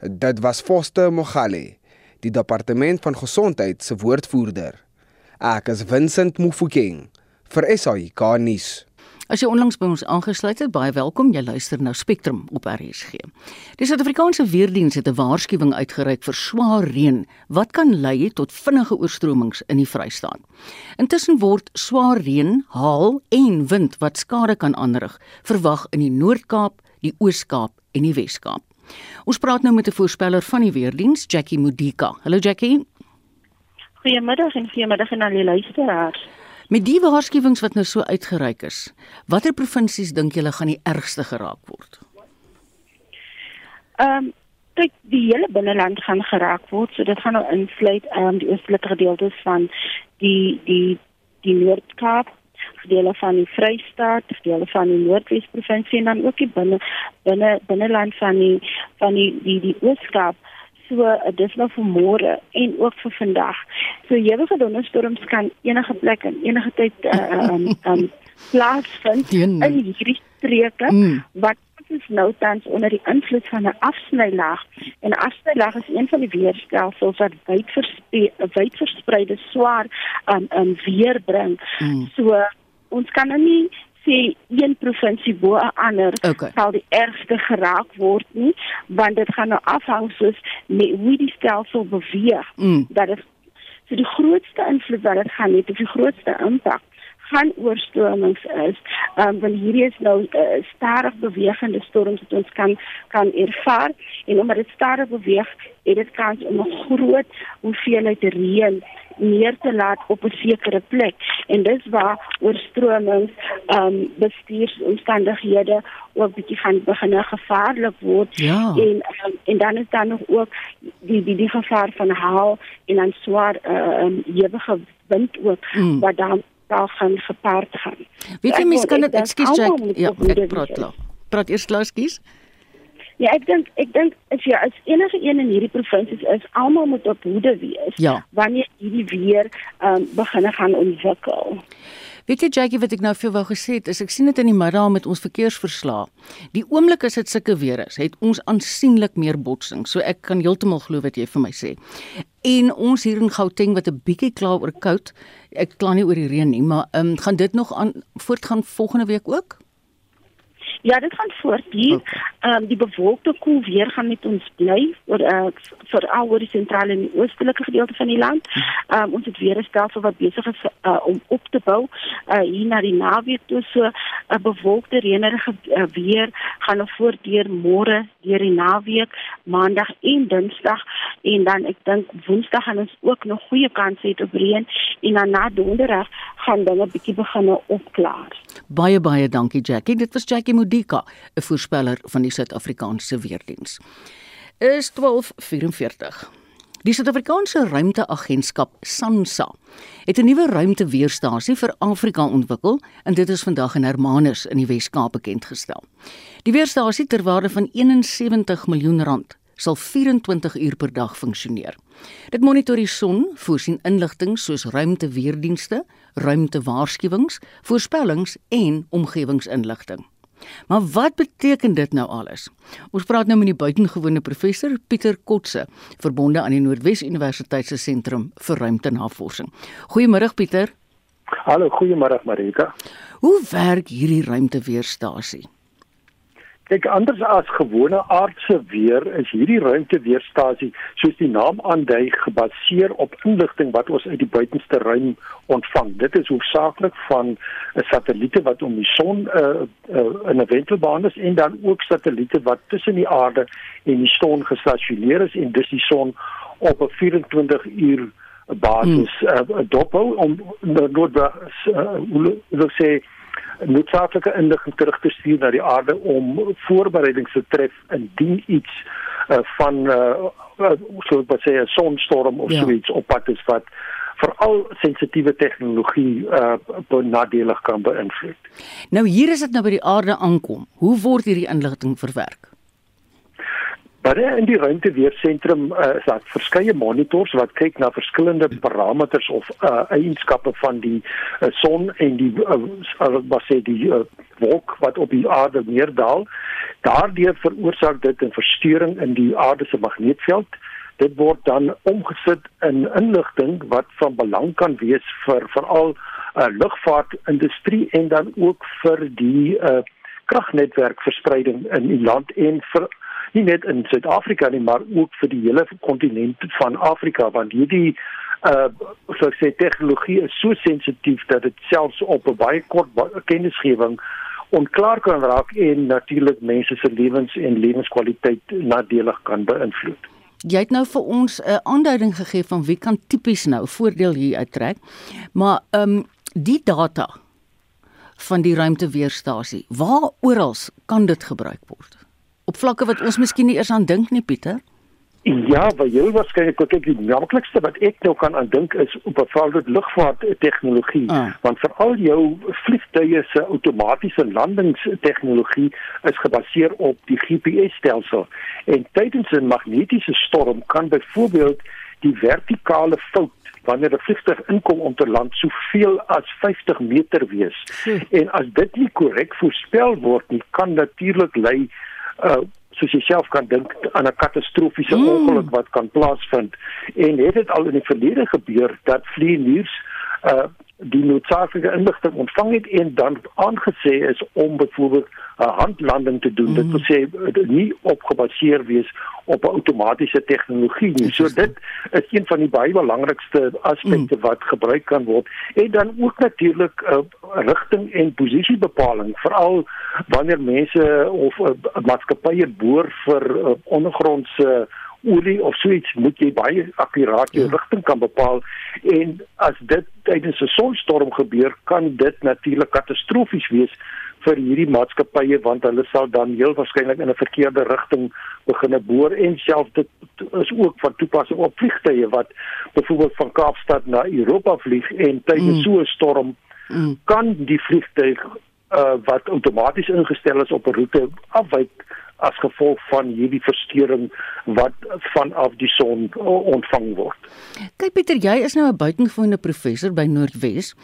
Dit was Foster Mogale, die departement van gesondheid se woordvoerder. Ek is Vincent Mufokeng vir SAI Garnis. As jy onlangs by ons aangesluit het, baie welkom. Jy luister na Spectrum op RSG. Die Suid-Afrikaanse Weerdienste het 'n waarskuwing uitgereik vir swaar reën wat kan lei tot vinnige oorstromings in die Vrystaat. Intussen word swaar reën, haal en wind wat skade kan aanrig, verwag in die Noord-Kaap, die Oos-Kaap en die Wes-Kaap. Ons praat nou met 'n voorspeller van die Weerdiens, Jackie Modika. Hallo Jackie. Goeiemiddag en goeiemiddag aan al die luisteraars. Met die waarskuwings wat nou so uitgereik is, watter provinsies dink julle gaan die ergste geraak word? Ehm um, kyk, die hele binneland gaan geraak word, so dit gaan nou insluit ehm um, die oostelike gedeeltes van die die die Noord-Kaap, dele van die Vrystaat, dele van die Noordwes provinsie en dan ook die binne binne binneland van die van die die die Oos-Kaap so uh, dis nou vir môre en ook vir vandag. So ewige donderstorms kan enige plek en enige tyd uh, um [LAUGHS] um plaasvind in hierdie streke mm. wat is nou tans onder die invloed van 'n afsnylaag en 'n afsnylaag is een van die weerstelsels wat wyd verspreide wyd verspreide swaar um um weer bring. Mm. So ons kan nou nie sê een provinsie bo 'n ander okay. sal die ergste geraak word nie want dit gaan nou afhang soos hoe die stelsel beweeg mm. dat is so die grootste invloed wat dit gaan hê die grootste impak gaan oorstromings is um, want hierdie is nou uh, stadig bewegende storms wat ons kan kan ervaar en omdat dit stadig beweeg het dit kans om 'n groot hoeveelheid reën neer te laat op 'n sekere plek en dis waar oorstromings ehm um, bestuursomstandighede ook bietjie gaan begin gevaarlik word ja. en um, en dan is daar nog ook die die die gevaar van haal en dan swaar ehm um, ewige wind ook mm. wat dan daar gaan gepaard gaan. Weet jy mens kan dit ekskuus Jack ja ek praat klaar. Praat eers klaar skus. Ja, ek dink ek dink as jy as enige een in hierdie provinsies is, almal moet op hoede wees ja. wanneer hierdie weer ehm um, begin gaan ontwikkel. Weet jy Jackie wat ek nou vir jou wou gesê het, is ek sien dit in die middag met ons verkeersverslae. Die oomblik as dit sulke weer is, het ons aansienlik meer botsing. So ek kan heeltemal glo wat jy vir my sê. En ons hier in Gauteng wat 'n bietjie klaar oor koud, ek kla nie oor die reën nie, maar ehm um, gaan dit nog aan voortgaan volgende week ook? Ja, dit gaan voort hier. Ehm um, die bewolkte koel weer gaan met ons bly oor uh, vir al oor die sentrale en die oostelike gedeelte van die land. Ehm um, ons het weer 'n stelsel wat besig is uh, om op te bou uh, hier na die naweek toe so 'n uh, bewolkte reënerige uh, weer gaan nog voordeur môre deur die naweek, maandag en dinsdag en dan ek dink woensdag gaan ons ook nog goeie kans hê op reën en dan na donderdag gaan dinge bietjie begin opklaar. Baie baie dankie Jackie. Dit was Jackie Modika, 'n voorspeller van die Suid-Afrikaanse Weerdiens. Is 12:44. Die Suid-Afrikaanse Ruimteagentskap SANSA het 'n nuwe ruimteweerstasie vir Afrika ontwikkel en dit is vandag in Hermanus in die Wes-Kaap bekendgestel. Die weerstasie ter waarde van 71 miljoen rand sal 24 uur per dag funksioneer. Dit monitor die son, voorsien inligting soos ruimteweerdienste, ruimtewaarskuwings, voorspellings en omgewingsinligting. Maar wat beteken dit nou alles? Ons praat nou met die buitengewone professor Pieter Kotse, verbonde aan die Noordwes Universiteit se sentrum vir ruimtenavorsing. Goeiemôre Pieter. Hallo, goeiemôre Marita. Hoe werk hierdie ruimteweerstasie? Kyk, anders as gewone aardse weer is hierdie ruimteweerstasie, soos die naam aandui, gebaseer op inligting wat ons uit die buitenste ruim ontvang. Dit is hoofsaaklik van 'n satelliete wat om die son uh, uh, in 'n wentelbaan is en dan ook satelliete wat tussen die aarde en die son gestasioneer is en dus die son op 'n 24 uur basis hmm. uh, dophou om noodwendig uh, hoe wil ek sê noodsaaklike inligting terug te stuur na die aarde om voorbereidings te tref indien iets uh, van uh, so wat sê 'n sonstorm of ja. so iets op pad is wat veral sensitiewe tegnologie uh, nadelig kan beïnvloed. Nou hier is dit nou by die aarde aankom. Hoe word hierdie inligting verwerk? By in die ruimteweersentrum uh, is daar verskeie monitors wat kyk na verskillende parameters of uh, eienskappe van die uh, son en die uh, wat sê die uh, wolk wat op die aarde neerdal. Daardeur veroorsaak dit 'n verstoring in die aarde se magneetveld. Dit word dan omgesit in inligting wat van belang kan wees vir veral uh, lugvaartindustrie en dan ook vir die uh, kragnetwerkverspreiding in die land en vir nie net in Suid-Afrika nie maar ook vir die hele kontinent van Afrika want hierdie uh so ek sê tegnologie is so sensitief dat dit selfs op 'n baie kort kennisgewing onklaar kan raak en natuurlik mense se lewens en lewenskwaliteit nadelig kan beïnvloed. Jy het nou vir ons 'n aanduiding gegee van wie kan tipies nou voordeel hier uittrek. Maar ehm um, die data van die ruimteweerstasie, waar oral kan dit gebruik word? Op vlakke wat ons miskien nie eers aan dink nie, Pieter. Ja, wat jy waarskynlik ook ek die maklikste wat ek nou kan aandink is op 'n velde lugvaart tegnologie, ah. want veral jou vliegtuie se outomatiese landingstegnologie is gebaseer op die GPS-stelsel. En tydens 'n magnetiese storm kan byvoorbeeld die vertikale fout wanneer 'n vliegtuig inkom om te land soveel as 50 meter wees. Hm. En as dit nie korrek voorspel word nie, kan natuurlik lei uh soos jy self kan dink aan 'n katastrofiese mm. ongeluk wat kan plaasvind en het dit al in die verlede gebeur dat vlieëniers uh die noodsaaklike inligting ontvang het en dan aangesê is om byvoorbeeld 'n handlanding te doen. Mm. Dit wil sê nie opgebaseer wees op 'n outomatiese tegnologie nie. So dit is een van die baie belangrikste aspekte mm. wat gebruik kan word. En dan ook natuurlik 'n uh, rigting en posisiebepaling, veral wanneer mense of uh, maatskappye boor vir uh, ondergrondse uh, olie of so iets moet jy baie akkuraat jou ja. rigting kan bepaal en as dit tydens 'n sonstorm gebeur kan dit natuurlik katastrofies wees vir hierdie maatskappye want hulle sal dan heel waarskynlik in 'n verkeerde rigting begine boor en self dit is ook van toepassing op vliegtye wat byvoorbeeld van Kaapstad na Europa vlieg en tydens mm. so 'n storm mm. kan die vliegtuig uh, wat outomaties ingestel is op 'n roete afwyk as gevolg van hierdie verstoring wat vanaf die son ontvang word. Kyk Pieter, jy is nou 'n buitengewone professor by Noordwes,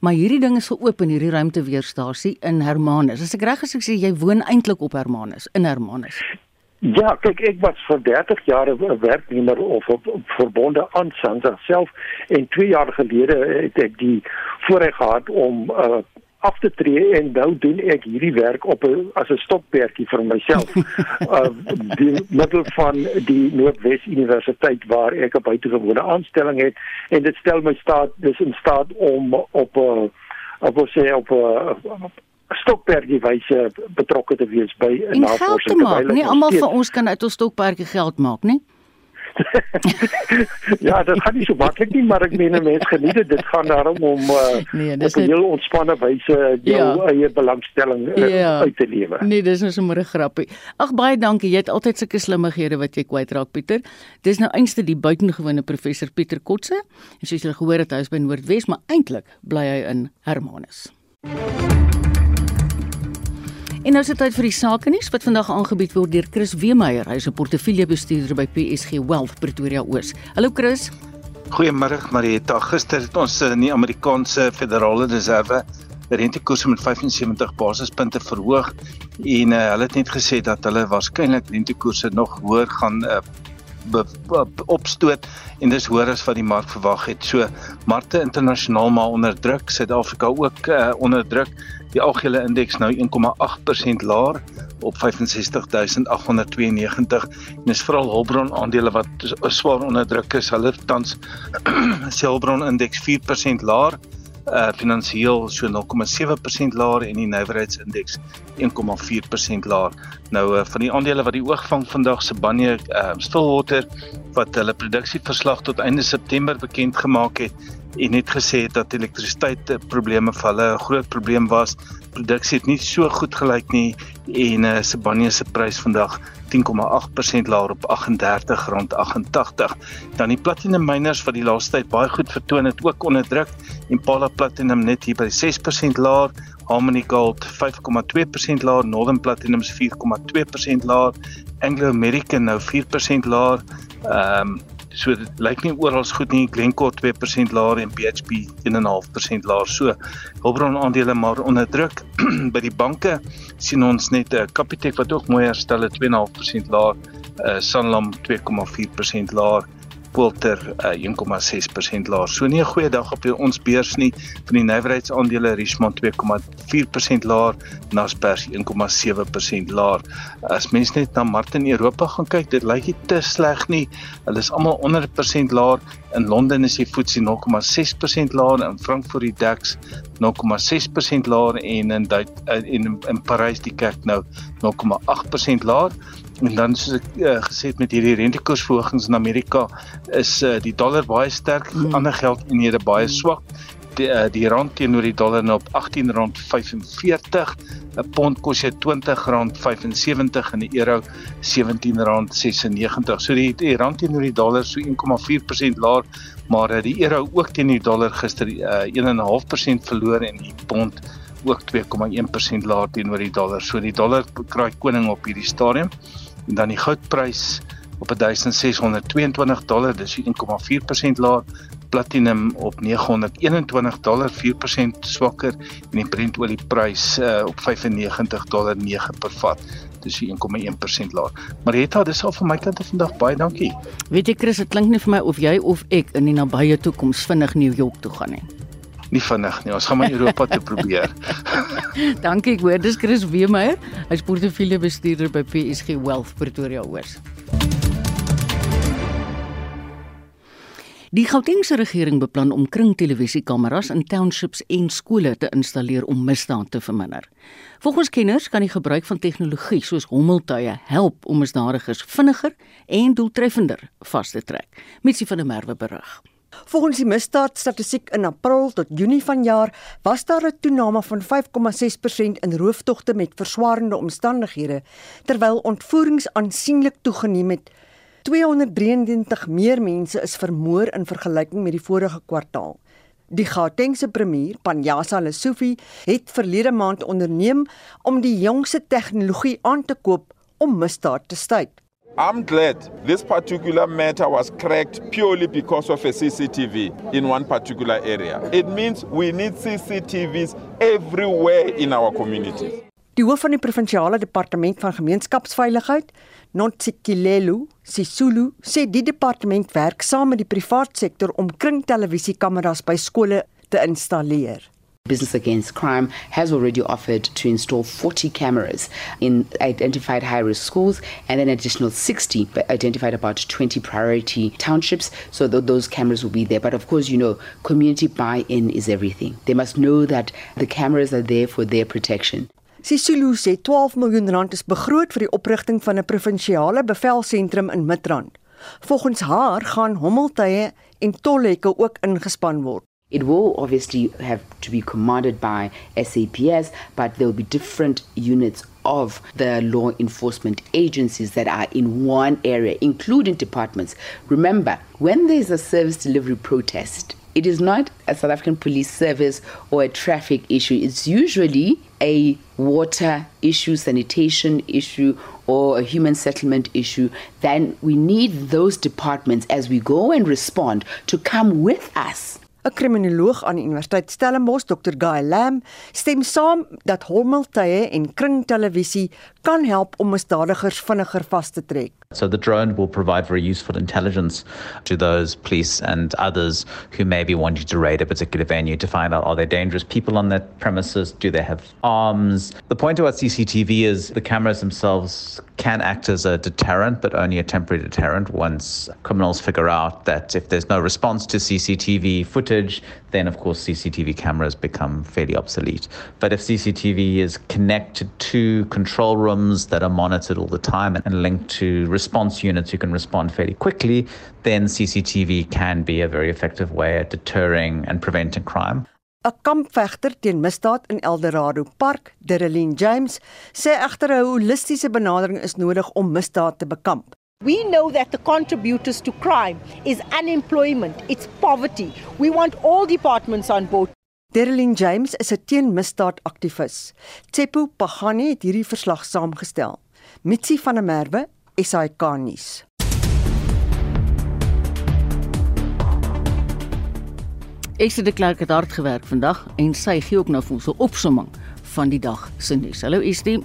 maar hierdie ding is geoop in hierdie ruimteweerstasie in Hermanus. As ek reg is, ek sê jy woon eintlik op Hermanus, in Hermanus. Ja, kyk ek was vir 30 jaar 'n werknemer of op, op verbonde aan SANSA self en 2 jaar gelede het ek die voorreg gehad om uh, af te tree en nou doen ek hierdie werk op 'n as 'n stokperdjie vir myself. [LAUGHS] uh die middel van die Noordwes Universiteit waar ek 'n buitengewone aanstelling het en dit stel my staat dis in staat om op 'n op wat sê op 'n stokperdjie wyse betrokke te wees by 'n navorsing nie almal van ons kan uit ons stokperdjie geld maak nie. [LAUGHS] ja, dit gaan nie so maklik nie, maar ek meen mense geniet dit. Dit gaan daarom om uh, nee, op 'n heel ontspanne wyse jou ja. eie belangstelling uh, ja. uit te lewe. Nee, dis nou sommer 'n grappie. Ag baie dankie. Jy het altyd sulke slimmighede wat jy kwytraak, Pieter. Dis nou einste die buitengewone professor Pieter Kotse. En soos jy gehoor het, hy is by Noordwes, maar eintlik bly hy in Hermanus. En nou is dit tyd vir die sake nuus wat vandag aangebied word deur Chris Weemeier. Hy is 'n portefeuljebestuurder by PSG Wealth Pretoria Oos. Hallo Chris. Goeiemôre Marieta. Gister het ons in die Amerikaanse Federale Reserve die rentekoers met 75 basispunte verhoog en uh, hulle het net gesê dat hulle waarskynlik rentekoerse nog hoër gaan uh, opstoot en dis hoër as wat die mark verwag het. So markte internasionaal maar onder druk, Suid-Afrika ook uh, onder druk die algehele indeks nou 1,8% laer op 65892 en is veral hulpbron aandele wat swaar onder druk is. Hulle tans Selbron indeks 4% laer uh finansiëel so 0,7% laer en die nywerheidsindeks 1,4% laer. Nou uh, van die aandele wat die oog vang vandag se Banye uh Stillwater wat hulle produksieverslag tot einde September bekend gemaak het en net gesê het dat elektrisiteit probleme vir hulle 'n groot probleem was. Produksie het nie so goed gelyk nie en uh, Sibanye se prys vandag 10,8% laer op R38.88. Dan die platinum miners wat die laaste tyd baie goed vertoon het, ook onder druk. Impala Platinum net hier by 6% laer, Harmony Gold 5,2% laer, Northern Platinum 4,2% laer, Anglo American nou 4% laer. Ehm um, So dit lyk nie oral goed nie. Glencore 2% laer en BHP 1.5% laer. So hulpbron aandele maar onder druk. [CLEARS THROAT] By die banke sien ons net 'n uh, Capitec wat ook mooi herstel het 2.5% laer, uh, Sanlam 2.4% laer Quilter uh, 1,6% laer. So nie 'n goeie dag op ons beurs nie. Van die nywerheidsaandele Richmond 2,4% laer, Naspers 1,7% laer. As mens net na markte in Europa gaan kyk, dit lyk nie te sleg nie. Hulle is almal onder 'n persent laer. In Londen is die FTSE 0,6% laer, in Frankfurt die DAX 0,6% laer en in Duit, in in, in Parys die CAC nou 0,8% laer. En dan soos ek uh, gesê het met hierdie rentekoersverhogings in Amerika is uh, die dollar baie sterk, mm. ander geldeenhede baie swak. Die, uh, die rand teenoor die dollar nou op R18.45. 'n Pond kos jy R20.75 en die euro R17.96. So die, die rand teenoor die dollar so 1,4% laer, maar uh, die euro ook teenoor die dollar gister uh, 1.5% verloor en die pond ook 2,1% laer teenoor die dollar. So die dollar kraai koning op hierdie stadium en dan die goudprys op 1622 dollar dis 1,4% laer platinum op 921 dollar 4% swakker en die Brent olieprys uh, op 95 dollar 9 per vat dis 1,1% laer. Marita, dis al van my kant af vandag baie dankie. Weet jy Chris, dit klink nie vir my of jy of ek in die nabye toekoms vinnig New York toe gaan nie. Nie vinnig nie. Ons gaan maar Europa toe probeer. [LAUGHS] dankie ek hoor. Dis Chris Weemeyer, hy's portefeuljebestuurder by PSG Wealth Pretoria Oos. Die Gautengse regering beplan om kringtelevisiekameras in townships en skole te installeer om misdaad te verminder. Volgens kenners kan die gebruik van tegnologie soos hommeltuie help om misdadigers vinniger en doeltreffender vas te trek. Mitsie van der Merwe berig. Volgens die misdaadstatistiek in April tot Junie vanjaar was daar 'n toename van 5,6% in rooftogte met verswaarende omstandighede, terwyl ontvoerings aansienlik toegeneem het 293 meer mense is vermoor in vergelyking met die vorige kwartaal. Die Gautengse premier, Panjasa Lesufi, het verlede maand onderneem om die jongste tegnologie aan te koop om misdaad te staai. I'm glad this particular matter was cracked purely because of a CCTV in one particular area. It means we need CCTVs everywhere in our communities. Die hoof van die provinsiale departement van gemeenskapsveiligheid, Notsikilelu Sisulu sê die departement werk saam met die privaat sektor om kringtelevisiekameras by skole te installeer. Business Against Crime has already offered to install 40 cameras in identified high risk schools and an additional 60 identified about 20 priority townships. So th- those cameras will be there. But of course, you know, community buy in is everything. They must know that the cameras are there for their protection. Sisulu sê 12 miljoen rand is begroot vir die oprigting van 'n provinsiale bevelsentrum in Midrand. Volgens haar gaan hommeltuie en tolhekke ook ingespan word. It will obviously have to be commanded by SAPS, but there will be different units of the law enforcement agencies that are in one area, including departments. Remember, when there's a service delivery protest, it is not a South African police service or a traffic issue. It's usually a water issue, sanitation issue, or a human settlement issue, then we need those departments as we go and respond to come with us 'n Kriminoloog aan die Universiteit Stellenbosch, Dr. Guy Lam, stem saam dat hommeltuie en kringtelevisie kan help om misdadigers vinniger vas te trek. So the drone will provide very useful intelligence to those police and others who may be wanting to raid a particular venue to find out are there dangerous people on that premises? Do they have arms? The point about CCTV is the cameras themselves can act as a deterrent, but only a temporary deterrent once criminals figure out that if there's no response to CCTV footage, then of course CCTV cameras become fairly obsolete. But if CCTV is connected to control rooms that are monitored all the time and linked to response units who can respond fairly quickly, then CCTV can be a very effective way at deterring and preventing crime. 'n Kampvegter teen misdaad in Eldorado Park, Derelin James, sê egter 'n holistiese benadering is nodig om misdaad te bekamp. We know that the contributors to crime is unemployment, it's poverty. We want all departments on board. Derlin James is 'n teenmisdaadaktivis. Tsepo Pagani het hierdie verslag saamgestel. Mitsi van der Merwe, SAK nuus. Ek het deklark het hard gewerk vandag en sy gee ook nou vir ons 'n opsomming van die dag se nuus. Hallo Estie.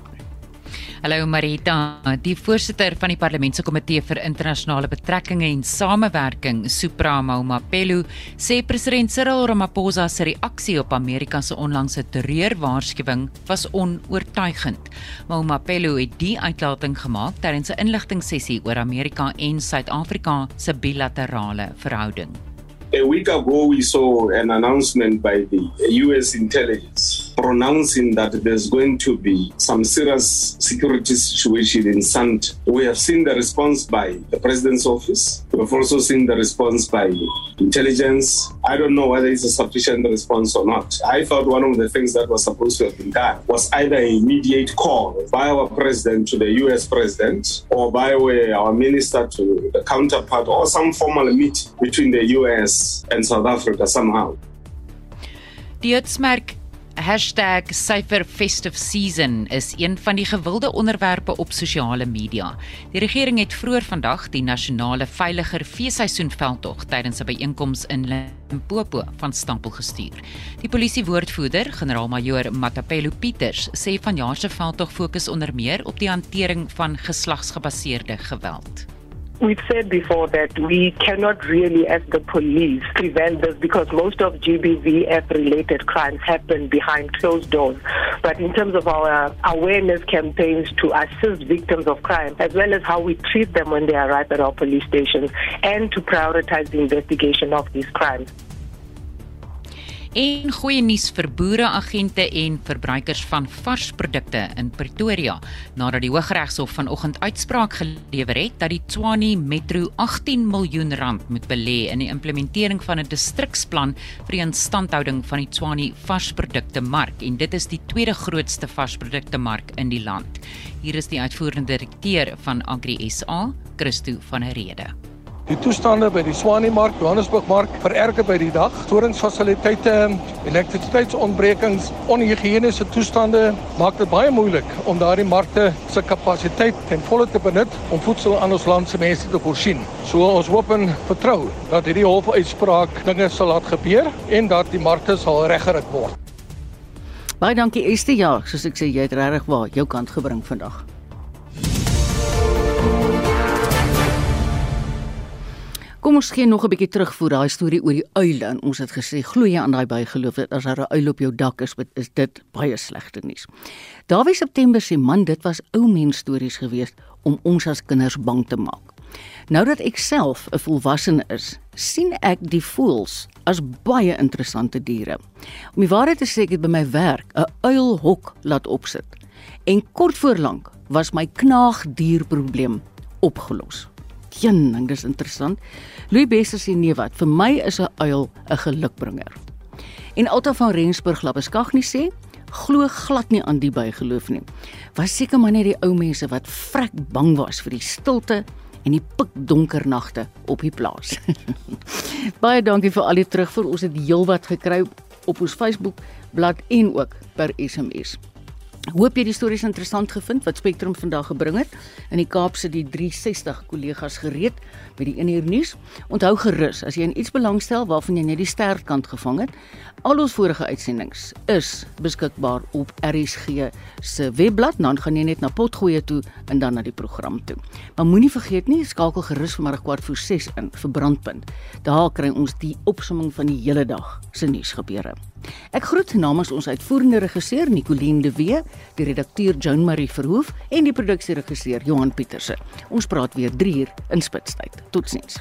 Hallo Marita, die voorsitter van die Parlement se Komitee vir Internasionale Betrekkinge en Samewerking, Suprama Mapelo, sê president Cyril Ramaphosa se reaksie op Amerika se onlangse terreurwaarskuwing was onoortuigend. Mapelo het die uitlating gemaak tydens 'n inligtingsessie oor Amerika en Suid-Afrika se bilaterale verhouding. A week ago, we saw an announcement by the US intelligence pronouncing that there's going to be some serious security situation in Sant. We have seen the response by the president's office. We've also seen the response by intelligence. I don't know whether it's a sufficient response or not. I thought one of the things that was supposed to have been done was either a immediate call by our president to the US president or by way our minister to the counterpart or some formal meet between the US and South Africa somehow. Die uitsmerk #CypherFestiveSeason is een van die gewilde onderwerpe op sosiale media. Die regering het vroeër vandag die nasionale veiliger feesseisoenveldtog tydens 'n byeenkoms in Limpopo van stapel gestuur. Die polisiewoordvoerder, generaal-majoor Matapelo Pieters, sê vanjaar se veldtog fokus onder meer op die hantering van geslagsgebaseerde geweld. We've said before that we cannot really, as the police, prevent this because most of GBVF related crimes happen behind closed doors. But in terms of our awareness campaigns to assist victims of crime, as well as how we treat them when they arrive at our police stations, and to prioritize the investigation of these crimes. En goeie nuus vir boere, agente en verbruikers van varsprodukte in Pretoria, nadat die Hooggeregshof vanoggend uitspraak gelewer het dat die Tshwane Metro 18 miljoen rand moet belê in die implementering van 'n distriksplan vir die instandhouding van die Tshwane varsprodukte mark en dit is die tweede grootste varsprodukte mark in die land. Hier is die uitvoerende direkteur van Agri SA, Christo van der Rede. Die toestande by die Swaniemark, Johannesburgmark vererger by die dag. Storingsfasiliteite, elektrisiteitsontbrekings, onhigiëniese toestande maak dit baie moeilik om daardie markte se kapasiteit ten volle te benut om voedsel aan ons land se mense te voorsien. So ons hoop en vertrou dat hierdie hofuitspraak dinge sal laat gebeur en dat die markte sal reggerig word. Baie dankie Estie. Ja, soos ek sê, jy het regtig waar jou kant gebring vandag. Kom ons gee nog 'n bietjie terugvoer daai storie oor die uile en ons het gesê glo jy aan daai bygeloof dat as daar 'n uil op jou dak is, is dit baie slegte nuus. Dawie September sê man, dit was ou mens stories gewees om ons as kinders bang te maak. Nou dat ek self 'n volwassene is, sien ek die voëls as baie interessante diere. Om die waarheid te sê, ek het by my werk 'n uilhok laat opsit. En kort voor lank was my knaagdierprobleem opgelos. Jen, en dis interessant. Louis Bester sê nee wat, vir my is 'n uil 'n gelukbringer. En Alta van Rensburg Labeskag nie sê glo glad nie aan die bygeloof nie. Was seker maar net die ou mense wat vrek bang was vir die stilte en die pikdonker nagte op die plaas. [LAUGHS] Baie dankie vir al die terugvoer. Ons het heelwat gekry op ons Facebook bladsy en ook per SMS. Hoop jy die stories interessant gevind wat Spectrum vandag gebring het. In die Kaap sit die 360 kollegas gereed met die 1 uur nuus. Onthou gerus as jy in iets belangstel waarvan jy net die sterkant gevang het, al ons vorige uitsendings is beskikbaar op RSG se webblad. Dan gaan jy net na potgoeie toe en dan na die program toe. Maar moenie vergeet nie, skakel gerus vanmiddag kwart voor 6 in vir Brandpunt. Daar kry ons die opsomming van die hele dag se nuusgebeure. Ek groet namens ons uitvoerende regisseur Nicoline de Wee, die redakteur Joan Marie Verhoef en die produksieregisseur Johan Pieterse. Ons praat weer 3 uur in Spitstyd. Totsiens.